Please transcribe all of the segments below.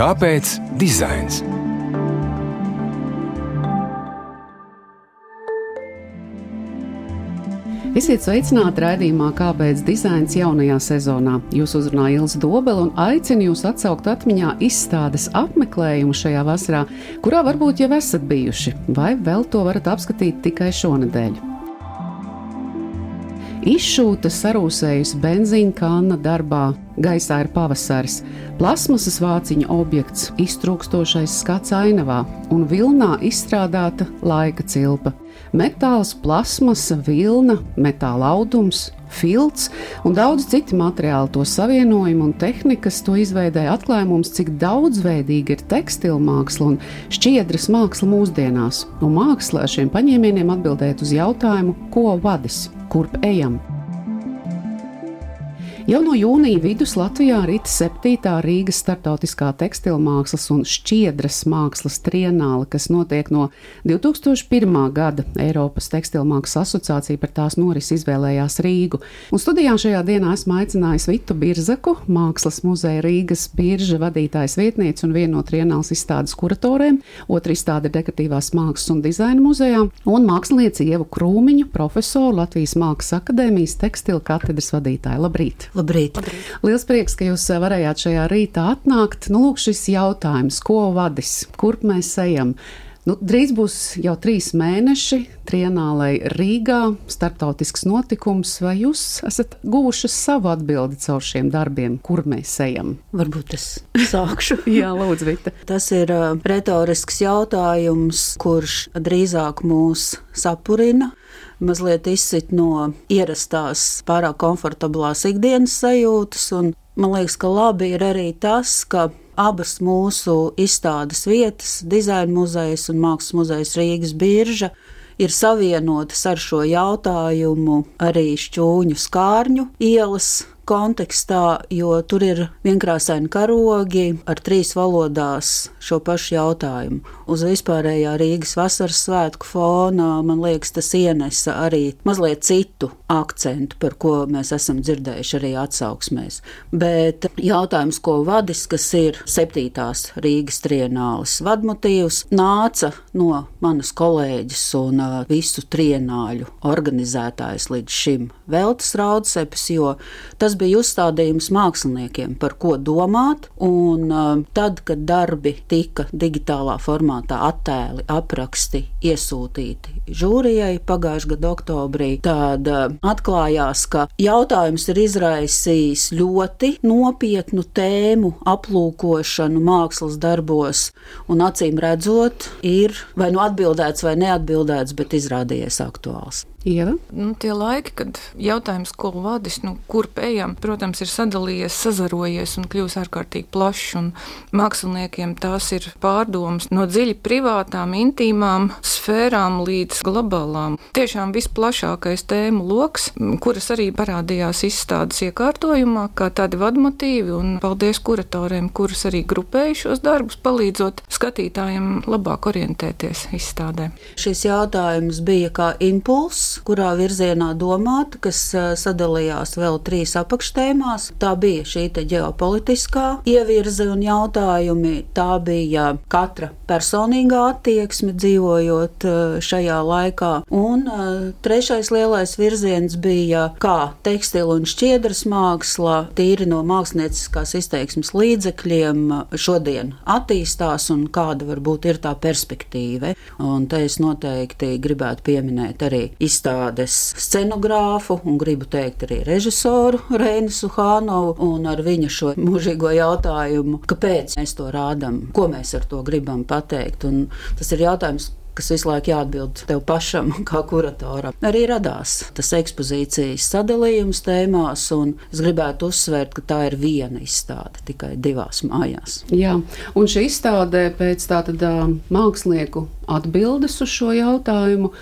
Kāpēc dizains? Esiet sveicināti raidījumā, kāpēc dizains jaunajā sezonā. Jūs uzrunāja Ilza Dobela un aicinu jūs atsaukt atmiņā izstādes apmeklējumu šajā vasarā, kurā varbūt jau esat bijuši, vai vēl to varat apskatīt tikai šonadēļ. Izšūta sarūsējusi benzīna kanna darbā, gaisā ir pavasaris, plasmasas vāciņa objekts, iztrūkstošais skats ainavā un vilnā izstrādāta laika cilpa. Metāls, plasmasa, vilna, metāla audums, filts un daudz citu materiālu, to savienojumu un tehnikas to izveidēja atklāja mums, cik daudzveidīga ir tekstila māksla un šķiedras māksla mūsdienās. Un māksla ar šiem paņēmieniem atbildēt uz jautājumu, ko vadis kurp ejam. Jau no jūnija vidus Latvijā rīt 7. Rīgas startautiskā tekstilmākslas un šķiedras mākslas trienāla, kas notiek no 2001. gada Eiropas tekstilmākslas asociācija par tās norisi izvēlējās Rīgu. Un studijā šajā dienā esmu aicinājis Vitu Birzaku, Mākslas muzeja Rīgas birža vadītājs vietniece un viena no trienāls izstādes kuratoriem, otra izstāde ir dekoratīvās mākslas un dizaina muzejā, un mākslinieci Ievu Krūmiņu, profesoru Latvijas Mākslas akadēmijas tekstila katedras vadītāju. Labrīt! Labrīt! Liels prieks, ka jūs varējāt šajā rītā atnākt. Nu, lūk, šis jautājums, ko vadis, kurp mēs ejam? Nu, drīz būs jau trīs mēneši trienālai Rīgā, starptautisks notikums. Vai jūs esat guvuši savu atbildi caur šiem darbiem, kur mēs ejam? Varbūt es sākšu. Jā, lūdzu, Vita. Tas ir uh, retorisks jautājums, kurš drīzāk mūs sapurina mazliet izsit no ierastās, pārāk komfortablās ikdienas sajūtas. Un man liekas, ka labi ir arī tas, ka abas mūsu izstādes vietas, dizaina muzeja un mākslas muzeja Rīgas birža, ir savienotas ar šo jautājumu arī šķūņu skārņu ielas kontekstā, jo tur ir vienkrāsaini karogi ar trīs valodās šo pašu jautājumu. Uz vispārējā Rīgas vasaras svētku fona, man liekas, tas ienesa arī mazliet citu akcentu, par ko mēs esam dzirdējuši arī atsauksmēs. Bet jautājums, ko vadis, kas ir septītās Rīgas trienāles vadmotīvs, nāca no manas kolēģis un uh, visu trienāļu organizētājs līdz šim Veltes Raudsepes, jo tas bija uzstādījums māksliniekiem, par ko domāt. Un uh, tad, kad darbi tika digitālā formātā attēli, apraksti iesūtīti žūrijai pagājušā gada oktobrī, tad uh, atklājās, ka jautājums ir izraisījis ļoti nopietnu tēmu aplūkošanu mākslas darbos, un acīm redzot, ir vai nu atbildēts vai neatbildēts, bet izrādījies aktuāls. Ieva? Nu, tie laiki, kad jautājums, ko vadis, nu, kur ejam, protams, ir sadalījies, sazarojies un kļūst ārkārtīgi plašs. Māksliniekiem tās ir pārdomas no dziļi privātām, intīmām sfērām līdz globālām. Tiešām visplašākais tēmu lokus, kuras arī parādījās izstādes iekārtojumā, kā tādi vadmotīvi, un paldies kuratoriem, kurus arī grupēju šos darbus, palīdzot skatītājiem labāk orientēties izstādē. Šis jautājums bija kā impulss kurā virzienā domāt, kas sadalījās vēl trīs apakštēmās. Tā bija šī ģeopolitiskā ievirze un jautājumi. Tā bija katra personīgā attieksme dzīvojot šajā laikā. Un trešais lielais virziens bija kā tekstila un šķiedras māksla, tīri no mākslinieckās izteiksmes līdzekļiem šodien attīstās un kāda varbūt ir tā perspektīva. Un te es noteikti gribētu pieminēt arī izstādes scenogrāfu un gribu teikt arī režisoru Reinu Suhānovu un ar viņa šo mūžīgo jautājumu, kāpēc mēs to rādām, ko mēs ar to gribam pateikt. Un tas ir jautājums, kas visu laiku jāatbild tev pašam, kā kuratoram. Arī radās tas ekspozīcijas sadalījums tēmās, un es gribētu uzsvērt, ka tā ir viena izstāde tikai divās mājās. Jā, un šī izstāde pēc tātad mākslinieku atbildes uz šo jautājumu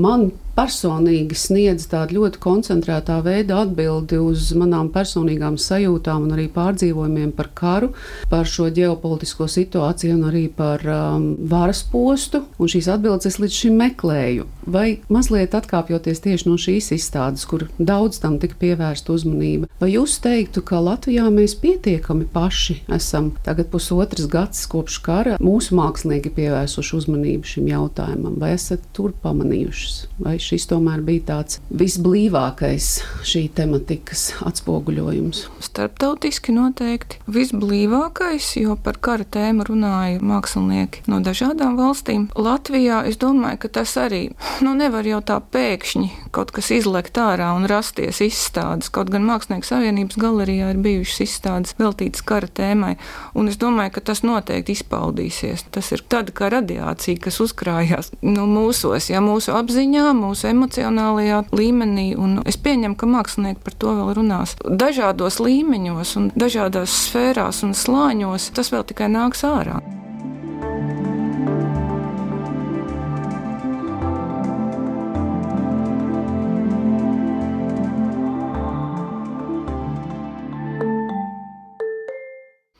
man personīgi sniedz tādu ļoti koncentrētā veidā atbildi uz manām personīgām sajūtām un arī pārdzīvojumiem par karu, par šo ģeopolitisko situāciju un arī par um, varas postu. Un šīs atbildes es līdz šim meklēju. Vai mazliet atkāpjoties tieši no šīs izstādes, kur daudz tam tika pievērsta uzmanība, vai jūs teiktu, ka Latvijā mēs pietiekami paši esam tagad pusotras gads kopš kara mūsu mākslinieki pievērsuši uzmanību šim jautājumam, vai esat tur pamanījušas, vai šis tomēr bija tāds visblīvākais šī tematikas atspoguļojums? Starptautiski noteikti visblīvākais, jo par kara tēmu runāja mākslinieki no dažādām valstīm. Latvijā es domāju, ka tas arī nu, nevar jau tā pēkšņi kaut kas izlekt ārā un rasties izstādes. Kaut gan Mākslinieku savienības galerijā ir bijušas izstādes veltītas kara tēmai, un es domāju, ka tas noteikti izpaudīsies. Tas ir tāda kā radiācija, kas uzkrājās nu, mūsos, ja mūsu apziņā, mūsu emocionālajā līmenī. Es pieņemu, ka mākslinieki par to vēl runās dažādos līmeņos, un dažādās sfērās un slāņos. Tas vēl tikai nāks ārā.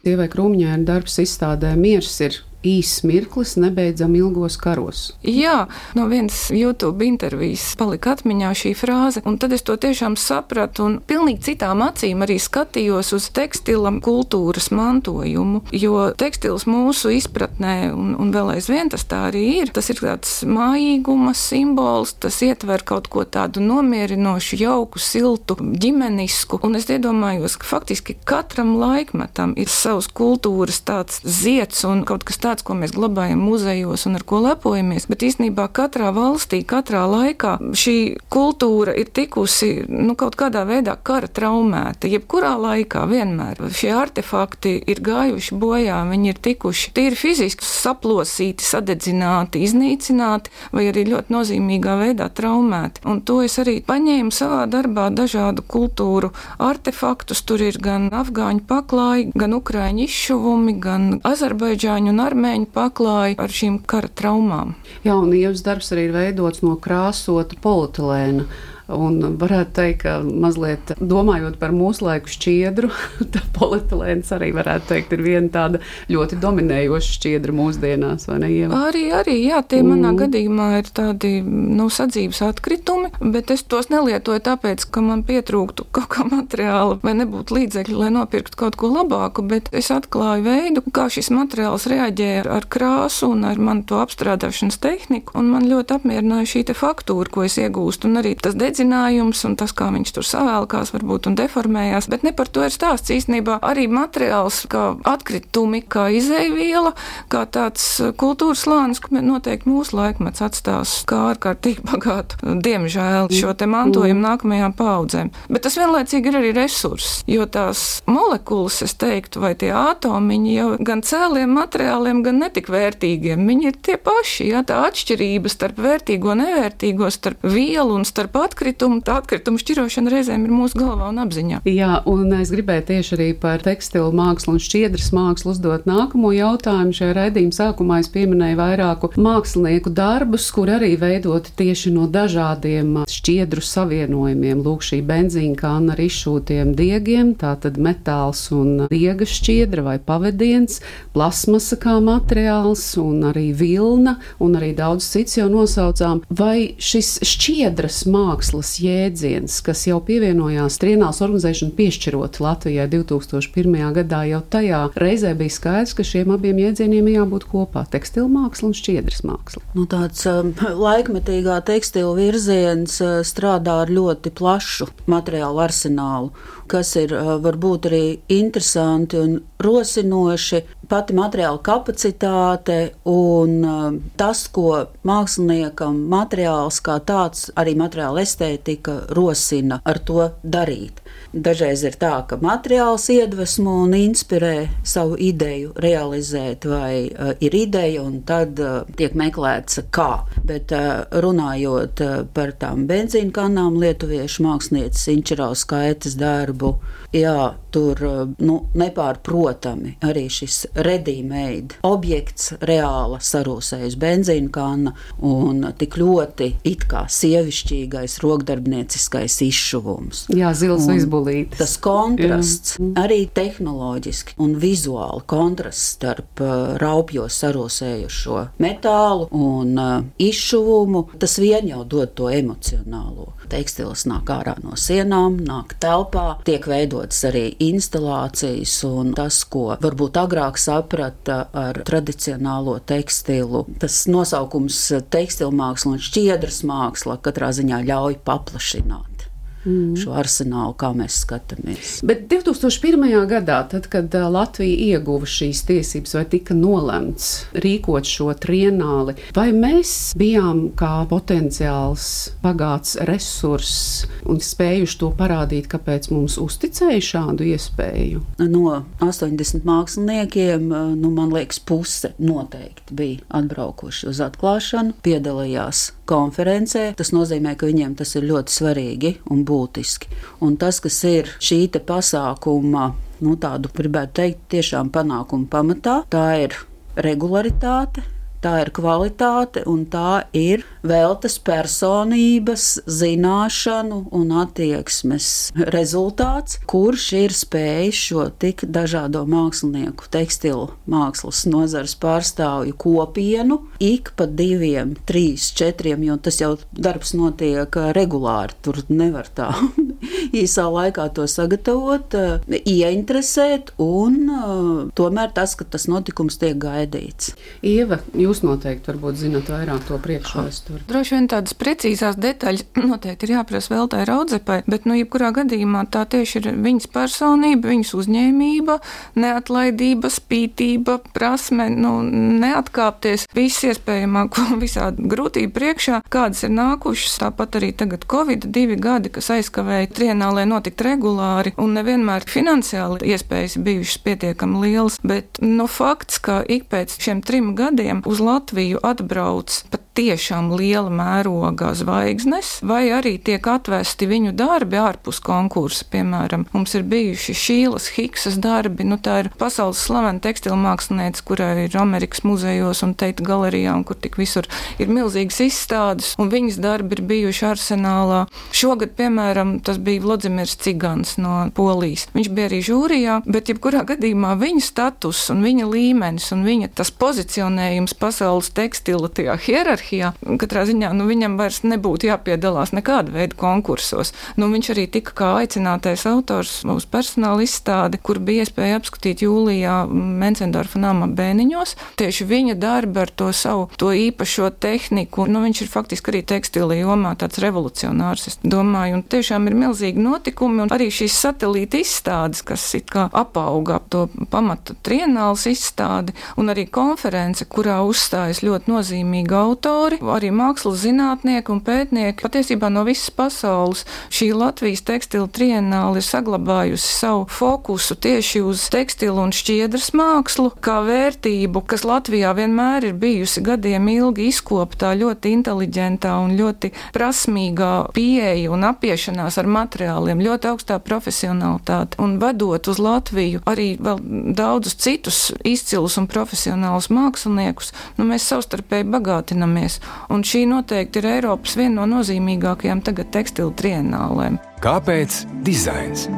Dievai Krūmņēna darbs izstādē Miers ir īss mirklis nebeidzam ilgos karos. Jā, no vienas YouTube intervijas palika atmiņā šī frāze, un tad es to tiešām sapratu un pilnīgi citām acīm arī skatījos uz tekstilam kultūras mantojumu, jo tekstils mūsu izpratnē, un, un vēl aizvien tas tā arī ir, tas ir tāds mājīguma simbols, tas ietver kaut ko tādu nomierinošu, jauku, siltu, ģimenisku, un es iedomājos, ka faktiski katram laikmetam ir savs kultūras tāds ziets un kaut kas tāds, tāds, ko mēs glabājam muzejos un ar ko lepojamies, bet īstenībā katrā valstī, katrā laikā šī kultūra ir tikusi nu, kaut kādā veidā kara traumēta. Jebkurā laikā vienmēr šie artefakti ir gājuši bojā, viņi ir tikuši tīri fiziski saplosīti, sadedzināti, iznīcināti vai arī ļoti nozīmīgā veidā traumēti. Un to es arī paņēmu savā darbā dažādu kultūru artefaktus. Tur ir gan afgāņu paklāji, gan ukraiņu izšuvumi, gan azerbaidžāņu un armēņu armēņi paklāja ar šīm kara traumām. Jā, un Ievas darbs arī ir veidots no krāsota polietilēna. Un varētu teikt, ka mazliet domājot par mūsu laiku šķiedru, tā polietilēns arī varētu teikt, ir viena tāda ļoti dominējoša šķiedra mūsdienās? Arī, arī, jā, tie mm. manā gadījumā ir tādi, nu, sadzīves atkritumi, bet es tos nelietoju tāpēc, ka man pietrūktu kaut kā materiāla vai nebūtu līdzekļi, lai nopirktu kaut ko labāku, bet es atklāju veidu, kā šis materiāls reaģē ar krāsu un ar manu to apstrādāšanas tehniku, un man ļoti apmierināja šī faktūra, ko es iegūstu, un arī tas dedzīgs dedzinājums un tas, kā viņš tur savēlkās, varbūt un deformējās. Bet ne par to ir stāsts. Īstenībā arī materiāls, kā atkritumi, kā izēviela, kā tāds kultūras slānis, ko noteikti mūsu laikmets atstās kā ārkārtīgi bagātu, diemžēl, šo te mantojumu nākamajām paudzēm. Bet tas vienlaicīgi ir arī resurss, jo tās molekulas, es teiktu, vai tie atomiņi jau gan cēliem materiāliem, gan netik vērtīgiem, viņi ir tie paši. Jā, tā atšķirība starp vērtīgo un nevērtīgo, starp vielu un starp atkritumu atkritumu, tā atkritumu šķirošana reizēm ir mūsu galvā un apziņā. Jā, un es gribēju tieši arī par tekstilu mākslu un šķiedras mākslu uzdot nākamo jautājumu. Šajā raidījuma sākumā es pieminēju vairāku mākslinieku darbus, kur arī veidoti tieši no dažādiem šķiedru savienojumiem. Lūk, šī benzīna kāna ar izšūtiem diegiem, tātad metāls un diega šķiedra vai pavadiens, plasmasa kā materiāls un arī vilna un arī daudz cits jau nosaucām. Vai šis šķiedras māksla mākslas jēdziens, kas jau pievienojās trienāls organizēšanu piešķirot Latvijai 2001. gadā, jau tajā reizē bija skaidrs, ka šiem abiem jēdzieniem jābūt kopā - tekstila māksla un šķiedras māksla. Nu, tāds um, laikmetīgā tekstila virziens uh, strādā ar ļoti plašu materiālu arsenālu, kas ir uh, varbūt arī interesanti un rosinoši pati materiāla kapacitāte un uh, tas, ko māksliniekam materiāls kā tāds, arī materiāla estētika rosina ar to darīt. Dažreiz ir tā, ka materiāls iedvesmo un inspirē savu ideju realizēt, vai uh, ir ideja, un tad uh, tiek meklēts, kā. Bet uh, runājot uh, par tām benzīna kanām, lietuviešu mākslinieces Inčeraus skaitas darbu, jā, tur uh, nu, nepārprotami arī šis redīmeida objekts reāla sarūsējas benzīna kanna un tik ļoti it kā sievišķīgais rokdarbnieciskais izšuvums. Jā, zils izbulītis. Tas kontrasts Jā. arī tehnoloģiski un vizuāli kontrasts starp uh, raupjo sarūsējušo metālu un uh, izšuvumu, tas vien jau dod to emocionālo. Tekstils nāk ārā no sienām, nāk telpā, tiek veidotas arī instalācijas, un tas, ko varbūt agrāk saprata ar tradicionālo tekstilu, tas nosaukums tekstilmāksla un šķiedras māksla katrā ziņā ļauj paplašināt mm. šo arsenālu, kā mēs skatāmies. Bet 2001. gadā, tad, kad Latvija ieguva šīs tiesības, vai tika nolemts rīkot šo trienāli, vai mēs bijām kā potenciāls bagāts resurss un spējuši to parādīt, kāpēc mums uzticēja šādu iespēju? No 80 māksliniekiem, nu, man liekas, puse noteikti bija atbraukuši uz atklāšanu, piedalījās konferencē. Tas nozīmē, ka viņiem tas ir ļoti svarīgi un būtiski. Un tas, kas ir šī pasākuma, nu, tādu gribētu teikt, tiešām panākuma pamatā, tā ir regularitāte, tā ir kvalitāte un tā ir veltes personības, zināšanu un attieksmes rezultāts, kurš ir spējis šo tik dažādo mākslinieku, tekstilu mākslas nozares pārstāvju kopienu ik pa diviem, trīs, četriem, jo tas jau darbs notiek regulāri. Tur nevar tā īsā laikā to sagatavot, ieinteresēt, un tomēr tas, ka tas notikums tiek gaidīts. Ieva, jūs noteikti zinat vairāk to priekšvēsturi. Droši vien tādas precīzās detaļas noteikti ir jāprasa vēl tai raudzepai, bet, nu, jebkurā gadījumā tā tieši ir viņas personība, viņas uzņēmība, neatlaidība, spītība, prasme, nu, neatkāpties visu iespējamāko visādi grūtību priekšā, kādas ir nākušas. Tāpat arī tagad Covid divi gadi, kas aizkavēja trienālē notikt regulāri un nevienmēr finansiāli iespējas bijušas pietiekami lielas, bet, nu, fakts, ka ik pēc šiem trim gadiem uz Latviju atbrauc pat tiešām liela mēroga zvaigznes, vai arī tiek atvesti viņu darbi ārpus konkursa. Piemēram, mums ir bijuši Šīlas Hiksas darbi, nu tā ir pasaules slavena tekstilmākslinieca, kurai ir Amerikas muzejos un teita galerijā, un kur tik visur ir milzīgas izstādes, un viņas darbi ir bijuši arsenālā. Šogad, piemēram, tas bija Vlodzimirs Cigans no Polijas. Viņš bija arī žūrijā, bet jebkurā gadījumā viņa status un viņa līmenis un viņa tas pozicionējums pasaules tekstila tajā hierarhijā hierarhijā. Katrā ziņā nu, viņam vairs nebūtu jāpiedalās nekāda veida konkursos. Nu, viņš arī tika kā aicinātais autors uz personāla izstādi, kur bija iespēja apskatīt jūlijā Mencendorfa nama bēniņos. Tieši viņa darbi ar to savu to īpašo tehniku, nu, viņš ir faktiski arī tekstila jomā tāds revolucionārs, es domāju, un tiešām ir milzīgi notikumi, un arī šīs satelīta izstādes, kas it kā apauga to pamata trienāls izstādi, un arī konference, kurā uzstājas ļoti nozīmīgi autori autori, arī mākslas zinātnieki un pētnieki patiesībā no visas pasaules. Šī Latvijas tekstila trienāla ir saglabājusi savu fokusu tieši uz tekstilu un šķiedras mākslu kā vērtību, kas Latvijā vienmēr ir bijusi gadiem ilgi izkoptā ļoti inteliģentā un ļoti prasmīgā pieeja un apiešanās ar materiāliem, ļoti augstā profesionalitāte un vedot uz Latviju arī vēl daudzus citus izcilus un profesionālus māksliniekus, nu, mēs savstarpēji bagātinamies skatāmies. Un šī noteikti ir Eiropas viena no nozīmīgākajām tagad tekstilu trienālēm. Kāpēc dizains?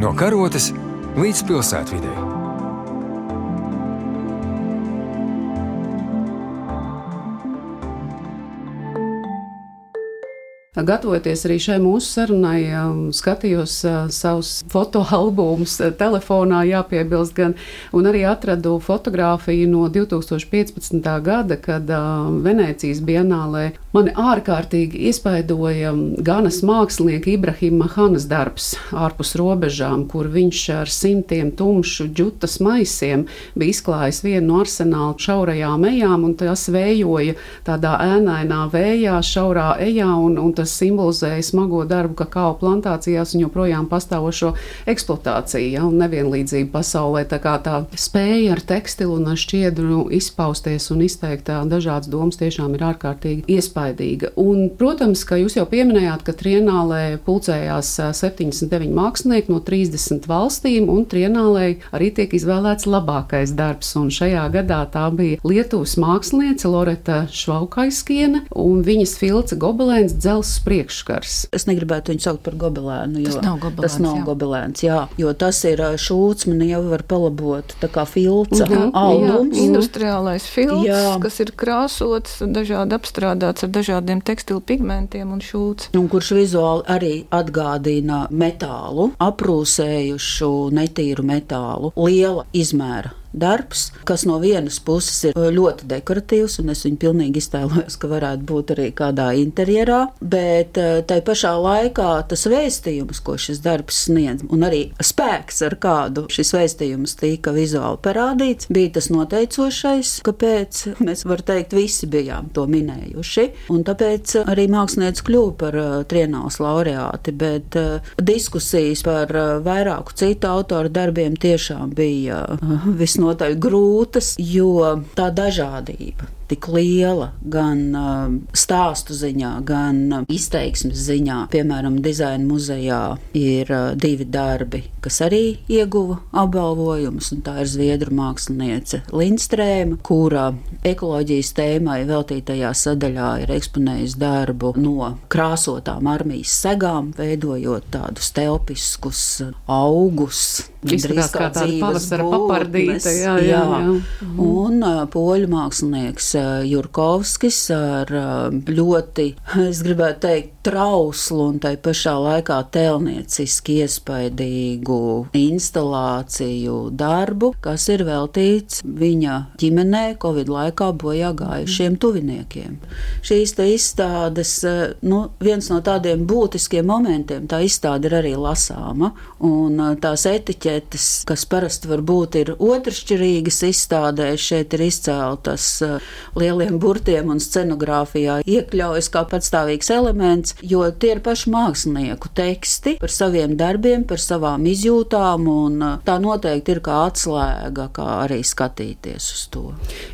No karotes līdz pilsētvidē. Gatavoties arī šai mūsu sarunai, um, skatījos uh, savus fotoalbumus uh, telefonā, jāpiebilst, gan, un arī atradu fotografiju no 2015. gada, kad uh, Venecijas bienālē mani ārkārtīgi iespaidoja um, Ganas mākslinieka Ibrahima Hanas darbs ārpus robežām, kur viņš ar simtiem tumšu džutas maisiem bija izklājis vienu no arsenāla šaurajām ejām, un tas vējoja tādā ēnainā vējā, šaurā ejā, un, un tas simbolizēja smago darbu kakao plantācijās un joprojām pastāvošo eksploatāciju ja, un nevienlīdzību pasaulē. Tā kā tā spēja ar tekstilu un ar šķiedru izpausties un izteikt dažādas domas tiešām ir ārkārtīgi iespaidīga. Un, protams, ka jūs jau pieminējāt, ka Trienālē pulcējās 79 mākslinieki no 30 valstīm, un Trienālē arī tiek izvēlēts labākais darbs. Un šajā gadā tā bija Lietuvas māksliniece Loreta Švaukaiskiene un viņas filca gobelēns dzelzs priekškars. Es negribētu viņu saukt par gobelēnu, jo tas nav gobelēns. Tas nav jā. gobelēns jā, jo tas ir šūts, man jau var palabot, tā kā filca uh mhm. -huh, audums. Jā, industriālais filts, jā. kas ir krāsots, dažādi apstrādāts ar dažādiem tekstilu pigmentiem un šūts. Un kurš vizuāli arī atgādina metālu, aprūsējušu netīru metālu, liela izmēra darbs, kas no vienas puses ir ļoti dekoratīvs, un es viņu pilnīgi iztēlojos, ka varētu būt arī kādā interjerā, bet eh, tai pašā laikā tas vēstījums, ko šis darbs sniedz, un arī spēks, ar kādu šis vēstījums tika vizuāli parādīts, bija tas noteicošais, kāpēc mēs varam teikt, visi bijām to minējuši, un tāpēc arī mākslinieci kļuva par uh, trienāls laureāti, bet diskusijas par vairāku citu autoru darbiem tiešām bija visnotaļ visnotaļ grūtas, jo tā dažādība tik liela gan uh, stāstu ziņā, gan uh, izteiksmes ziņā. Piemēram, Dizaina muzejā ir uh, divi darbi, kas arī ieguva apbalvojumus, tā ir zviedru māksliniece Lindstrēma, kura ekoloģijas tēmai veltītajā sadaļā ir eksponējusi darbu no krāsotām armijas segām, veidojot tādus telpiskus augus. Izskatās kā tāda pavasara papardīta, jā, jā, jā. jā. Un uh, poļu mākslinieks Jurkovskis ar ļoti, es gribētu teikt, trauslu un tai pašā laikā tēlnieciski iespaidīgu instalāciju darbu, kas ir veltīts viņa ģimenē Covid laikā bojā gājušiem tuviniekiem. Šīs izstādes, nu, viens no tādiem būtiskiem momentiem, tā izstāde ir arī lasāma, un tās etiķetes, kas parasti varbūt ir otršķirīgas izstādēs, šeit ir izceltas lieliem burtiem un scenogrāfijā iekļaujas kā patstāvīgs elements, jo tie ir paši mākslinieku teksti par saviem darbiem, par savām izjūtām, un uh, tā noteikti ir kā atslēga, kā arī skatīties uz to.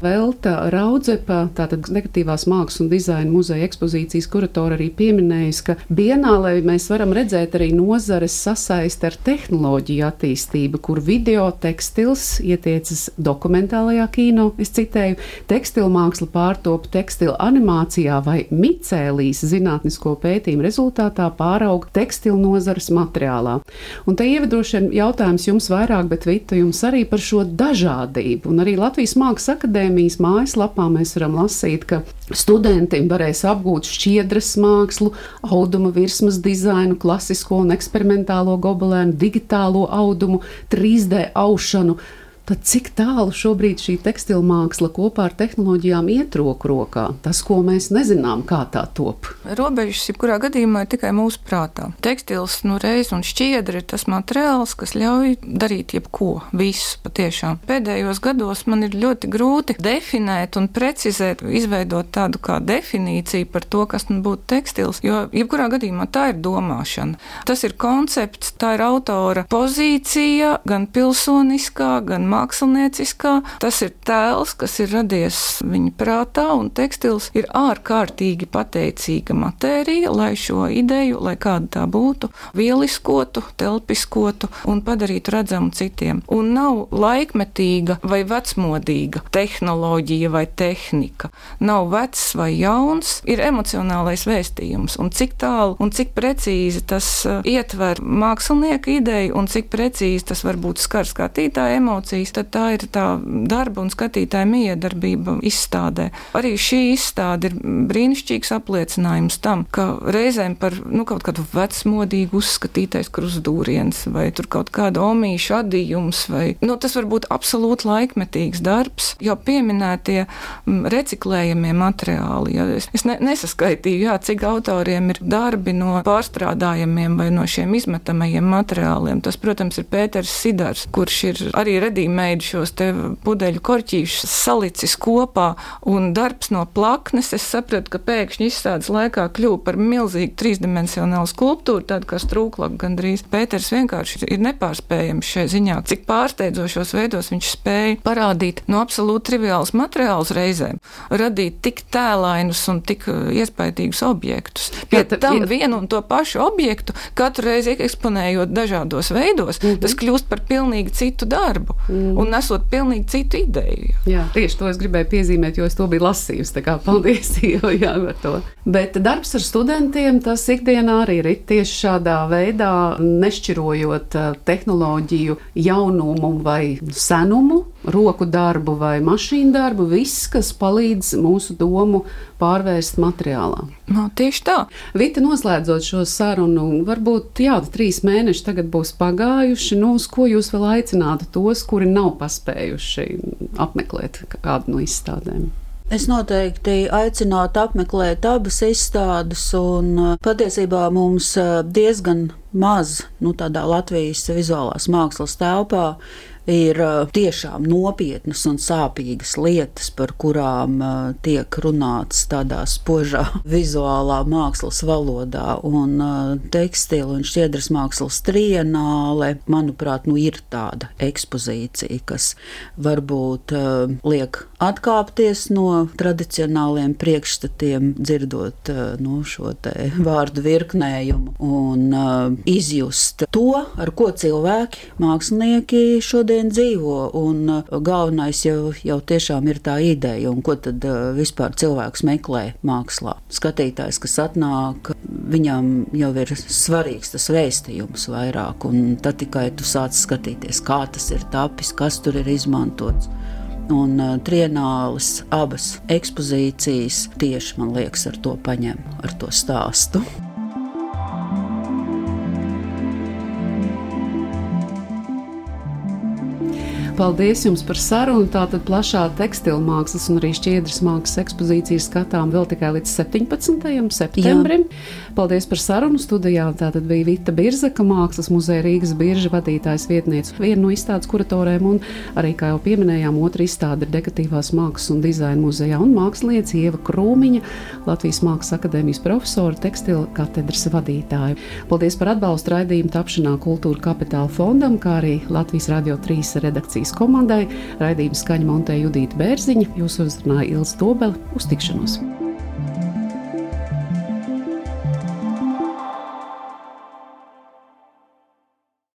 Vēl tā Raudzepa, tātad negatīvās mākslas un dizaina muzeja ekspozīcijas kuratora arī pieminējusi, ka Bienālē mēs varam redzēt arī nozares sasaisti ar tehnoloģiju attīstību, kur video tekstils ietiecas dokumentālajā kino, es citēju, tekstilmāksla pārtop tekstila animācijā vai micēlīs zinātnisko pētījumu rezultātā pārauga tekstilu nozares materiālā. Un te ievadošana jautājums jums vairāk, bet Vita jums arī par šo dažādību. Un arī Latvijas Mākslas akadēmijas mājaslapā mēs varam lasīt, ka studentiem varēs apgūt šķiedras mākslu, auduma virsmas dizainu, klasisko un eksperimentālo gobelēnu, digitālo audumu, 3D aušanu Tad cik tālu šobrīd šī tekstila māksla kopā ar tehnoloģijām iet roku rokā? Tas, ko mēs nezinām, kā tā top. Robežas, jebkurā gadījumā, ir tikai mūsu prātā. Tekstils, nu, reiz un šķiedra ir tas materiāls, kas ļauj darīt jebko, visu patiešām. Pēdējos gados man ir ļoti grūti definēt un precizēt, izveidot tādu kā definīciju par to, kas būtu tekstils, jo jebkurā gadījumā tā ir domāšana. Tas ir koncepts, tā ir autora pozīcija, gan pilsoniskā, gan mākslinieciskā. Tas ir tēls, kas ir radies viņa prātā, un tekstils ir ārkārtīgi pateicīga matērija, lai šo ideju, lai kāda tā būtu, vieliskotu, telpiskotu un padarītu redzamu citiem. Un nav laikmetīga vai vecmodīga tehnoloģija vai tehnika. Nav vecs vai jauns, ir emocionālais vēstījums. Un cik tālu un cik precīzi tas uh, ietver mākslinieka ideju un cik precīzi tas varbūt skar skatītāja emocijas diskusijas, tad tā ir tā darba un skatītāja miedarbība izstādē. Arī šī izstāde ir brīnišķīgs apliecinājums tam, ka reizēm par nu, kaut kādu vecmodīgu uzskatītais krustdūriens vai tur kaut kāda omīša adījums, vai nu, tas var būt absolūti laikmetīgs darbs, jau pieminētie reciklējamie materiāli. Ja. Es, es ne, nesaskaitīju, jā, cik autoriem ir darbi no pārstrādājumiem vai no šiem izmetamajiem materiāliem. Tas, protams, ir Pēters Sidars, kurš ir arī redījums remade šos pudeļu korķīšus salicis kopā, un darbs no plaknes, es sapratu, ka pēkšņi izstādes laikā kļuva par milzīgu trīsdimensionālu skulptūru, tādu kā strūklaku gandrīz. Pēters vienkārši ir nepārspējams šai ziņā, cik pārsteidzošos veidos viņš spēja parādīt no absolūti triviālus materiālus reizēm, radīt tik tēlainus un tik uh, iespaidīgus objektus. Pie ja, tam ja. vienu un to pašu objektu katru reizi eksponējot dažādos veidos, mm -hmm. tas kļūst par pilnīgi citu darbu mm -hmm. un nesot pilnīgi citu ideju. Jā, tieši to es gribēju piezīmēt, jo es to biju lasījusi. Tā kā paldies jā, par to. Bet darbs ar studentiem tas ikdienā arī ir tieši šādā veidā, nešķirojot uh, tehnoloģiju jaunumu vai senumu, roku darbu vai mašīnu darbu, viss, kas palīdz mūsu domu pārvērst materiālā. No, tieši tā. Vita, noslēdzot šo sarunu, varbūt jā, trīs mēneši tagad būs pagājuši. Nu, uz ko jūs vēl aicinātu tos, kuri nav paspējuši apmeklēt kādu no izstādēm? Es noteikti aicinātu apmeklēt abas izstādes, un uh, patiesībā mums uh, diezgan maz nu, tādā Latvijas vizuālās mākslas telpā ir tiešām nopietnas un sāpīgas lietas, par kurām tiek runāts tādā spožā vizuālā mākslas valodā. Un tekstila un šķiedras mākslas trienāle, manuprāt, nu ir tāda ekspozīcija, kas varbūt liek atkāpties no tradicionāliem priekšstatiem, dzirdot nu, šo vārdu virknējumu un izjust to, ar ko cilvēki, mākslinieki šodien dzīvo. Un uh, galvenais jau, jau tiešām ir tā ideja, un ko tad uh, vispār cilvēks meklē mākslā. Skatītājs, kas atnāk, viņam jau ir svarīgs tas vēstījums vairāk, un tad tikai tu sāc skatīties, kā tas ir tapis, kas tur ir izmantots un uh, trienālis, abas ekspozīcijas tieši man liekas ar to paņem, ar to stāstu. Paldies jums par sarunu. Tātad plašā tekstila mākslas un arī šķiedras mākslas ekspozīcija skatām vēl tikai līdz 17. septembrim. Jā. Paldies par sarunu studijā. Tātad bija Vita Birzaka, Mākslas muzeja Rīgas birža vadītājs vietniece, viena no izstādes kuratoriem, un arī, kā jau pieminējām, otra izstāde ir Dekoratīvās mākslas un dizaina muzejā, un mākslinieca Ieva Krūmiņa, Latvijas Mākslas akadēmijas profesora, tekstila katedras vadītāja. Paldies par atbalstu raidījumu tapšanā Kultūra Kapitāla fondam, kā arī Latvijas Radio 3 Latvijas komandai. Raidījuma skaņa Montē Judita Bērziņa, jūs uzrunāja Ilza Dobela uz tikšanos.